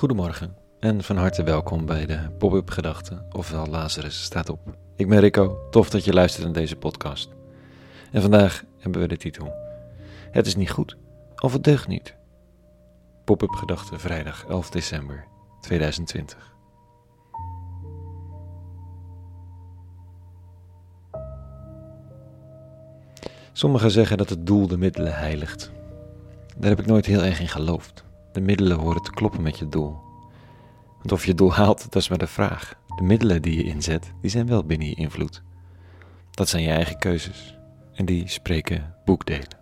Goedemorgen en van harte welkom bij de Pop-up Gedachten, ofwel Lazarus staat op. Ik ben Rico, tof dat je luistert naar deze podcast. En vandaag hebben we de titel Het is niet goed of het deugt niet. Pop-up Gedachten vrijdag 11 december 2020. Sommigen zeggen dat het doel de middelen heiligt. Daar heb ik nooit heel erg in geloofd. De middelen horen te kloppen met je doel. Want of je doel haalt, dat is maar de vraag. De middelen die je inzet, die zijn wel binnen je invloed. Dat zijn je eigen keuzes. En die spreken boekdelen.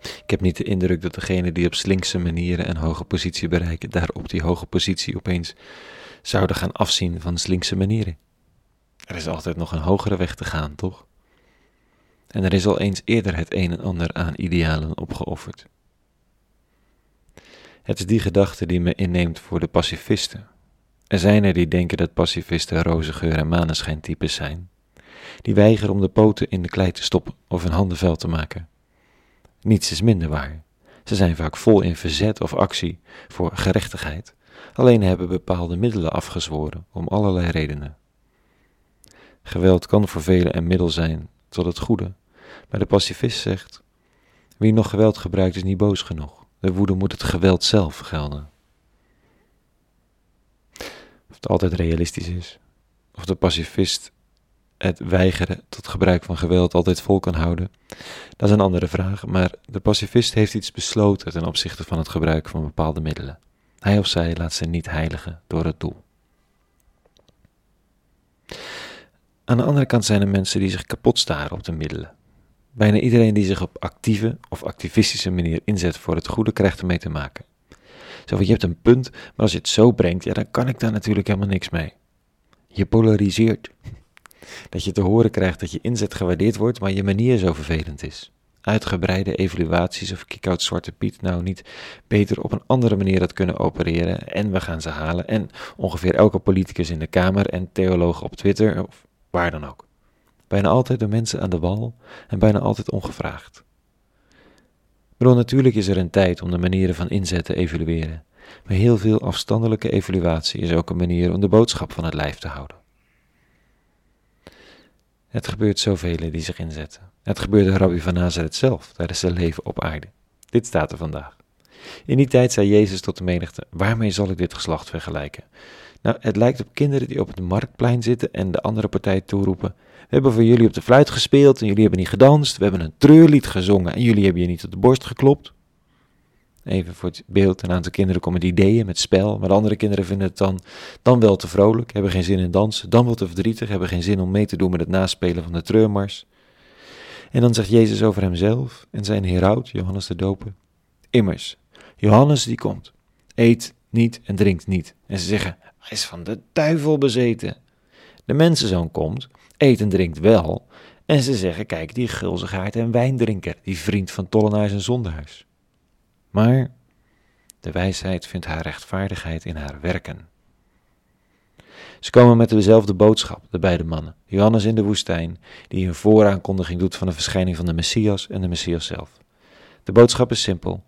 Ik heb niet de indruk dat degenen die op slinkse manieren een hoge positie bereiken, daar op die hoge positie opeens zouden gaan afzien van slinkse manieren. Er is altijd nog een hogere weg te gaan, toch? En er is al eens eerder het een en ander aan idealen opgeofferd. Het is die gedachte die me inneemt voor de pacifisten. Er zijn er die denken dat pacifisten roze geur en maneschijntypes zijn, die weigeren om de poten in de klei te stoppen of hun handen te maken. Niets is minder waar. Ze zijn vaak vol in verzet of actie voor gerechtigheid, alleen hebben bepaalde middelen afgezworen om allerlei redenen. Geweld kan voor velen een middel zijn tot het goede, maar de pacifist zegt: Wie nog geweld gebruikt is niet boos genoeg. De woede moet het geweld zelf gelden. Of het altijd realistisch is, of de pacifist het weigeren tot gebruik van geweld altijd vol kan houden, dat is een andere vraag, maar de pacifist heeft iets besloten ten opzichte van het gebruik van bepaalde middelen. Hij of zij laat zich niet heiligen door het doel. Aan de andere kant zijn er mensen die zich kapot staren op de middelen. Bijna iedereen die zich op actieve of activistische manier inzet voor het goede krijgt ermee te maken. Zo, je hebt een punt, maar als je het zo brengt, ja, dan kan ik daar natuurlijk helemaal niks mee. Je polariseert. Dat je te horen krijgt dat je inzet gewaardeerd wordt, maar je manier zo vervelend is. Uitgebreide evaluaties of kick-out Zwarte Piet nou niet beter op een andere manier had kunnen opereren en we gaan ze halen en ongeveer elke politicus in de Kamer en theoloog op Twitter of waar dan ook. Bijna altijd door mensen aan de wal en bijna altijd ongevraagd. Ik bedoel, natuurlijk is er een tijd om de manieren van inzet te evalueren, maar heel veel afstandelijke evaluatie is ook een manier om de boodschap van het lijf te houden. Het gebeurt zoveel die zich inzetten. Het gebeurde Rabbi van Nazareth zelf tijdens zijn leven op aarde. Dit staat er vandaag. In die tijd zei Jezus tot de menigte: Waarmee zal ik dit geslacht vergelijken? Nou, het lijkt op kinderen die op het marktplein zitten en de andere partij toeroepen: We hebben voor jullie op de fluit gespeeld en jullie hebben niet gedanst. We hebben een treurlied gezongen en jullie hebben je niet op de borst geklopt. Even voor het beeld: een aantal kinderen komen met ideeën, met spel, maar de andere kinderen vinden het dan, dan wel te vrolijk, hebben geen zin in dansen, dan wel te verdrietig, hebben geen zin om mee te doen met het naspelen van de treurmars. En dan zegt Jezus over hemzelf en zijn heraut, Johannes de Doper: Immers, Johannes die komt, eet niet en drinkt niet. En ze zeggen: hij is van de duivel bezeten. De mensenzoon komt, eet en drinkt wel, en ze zeggen, kijk, die gulzigaard en wijndrinker, die vriend van tollenaars en zonderhuis. Maar de wijsheid vindt haar rechtvaardigheid in haar werken. Ze komen met dezelfde boodschap, de beide mannen, Johannes in de woestijn, die een vooraankondiging doet van de verschijning van de Messias en de Messias zelf. De boodschap is simpel.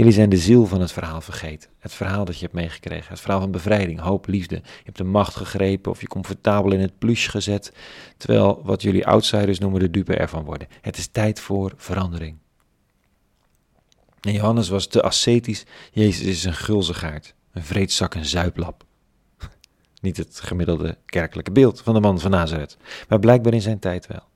Jullie zijn de ziel van het verhaal vergeten. Het verhaal dat je hebt meegekregen. Het verhaal van bevrijding, hoop, liefde. Je hebt de macht gegrepen of je comfortabel in het pluche gezet. Terwijl wat jullie outsiders noemen de dupe ervan worden. Het is tijd voor verandering. En Johannes was te ascetisch. Jezus is een gulzigaard. Een vreedzak en zuiplap. Niet het gemiddelde kerkelijke beeld van de man van Nazareth. Maar blijkbaar in zijn tijd wel.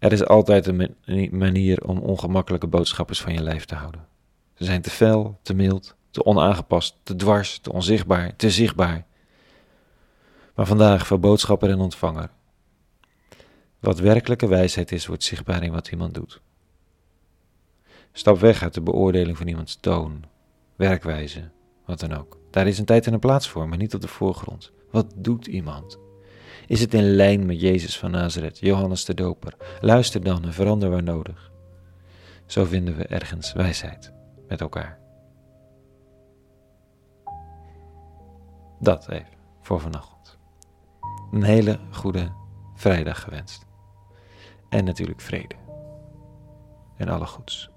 Er is altijd een manier om ongemakkelijke boodschappers van je lijf te houden. Ze zijn te fel, te mild, te onaangepast, te dwars, te onzichtbaar, te zichtbaar. Maar vandaag voor boodschapper en ontvanger. Wat werkelijke wijsheid is, wordt zichtbaar in wat iemand doet. Stap weg uit de beoordeling van iemands toon, werkwijze, wat dan ook. Daar is een tijd en een plaats voor, maar niet op de voorgrond. Wat doet iemand? Is het in lijn met Jezus van Nazareth, Johannes de Doper? Luister dan en verander waar nodig. Zo vinden we ergens wijsheid met elkaar. Dat even voor vanochtend. Een hele goede vrijdag gewenst. En natuurlijk vrede. En alle goeds.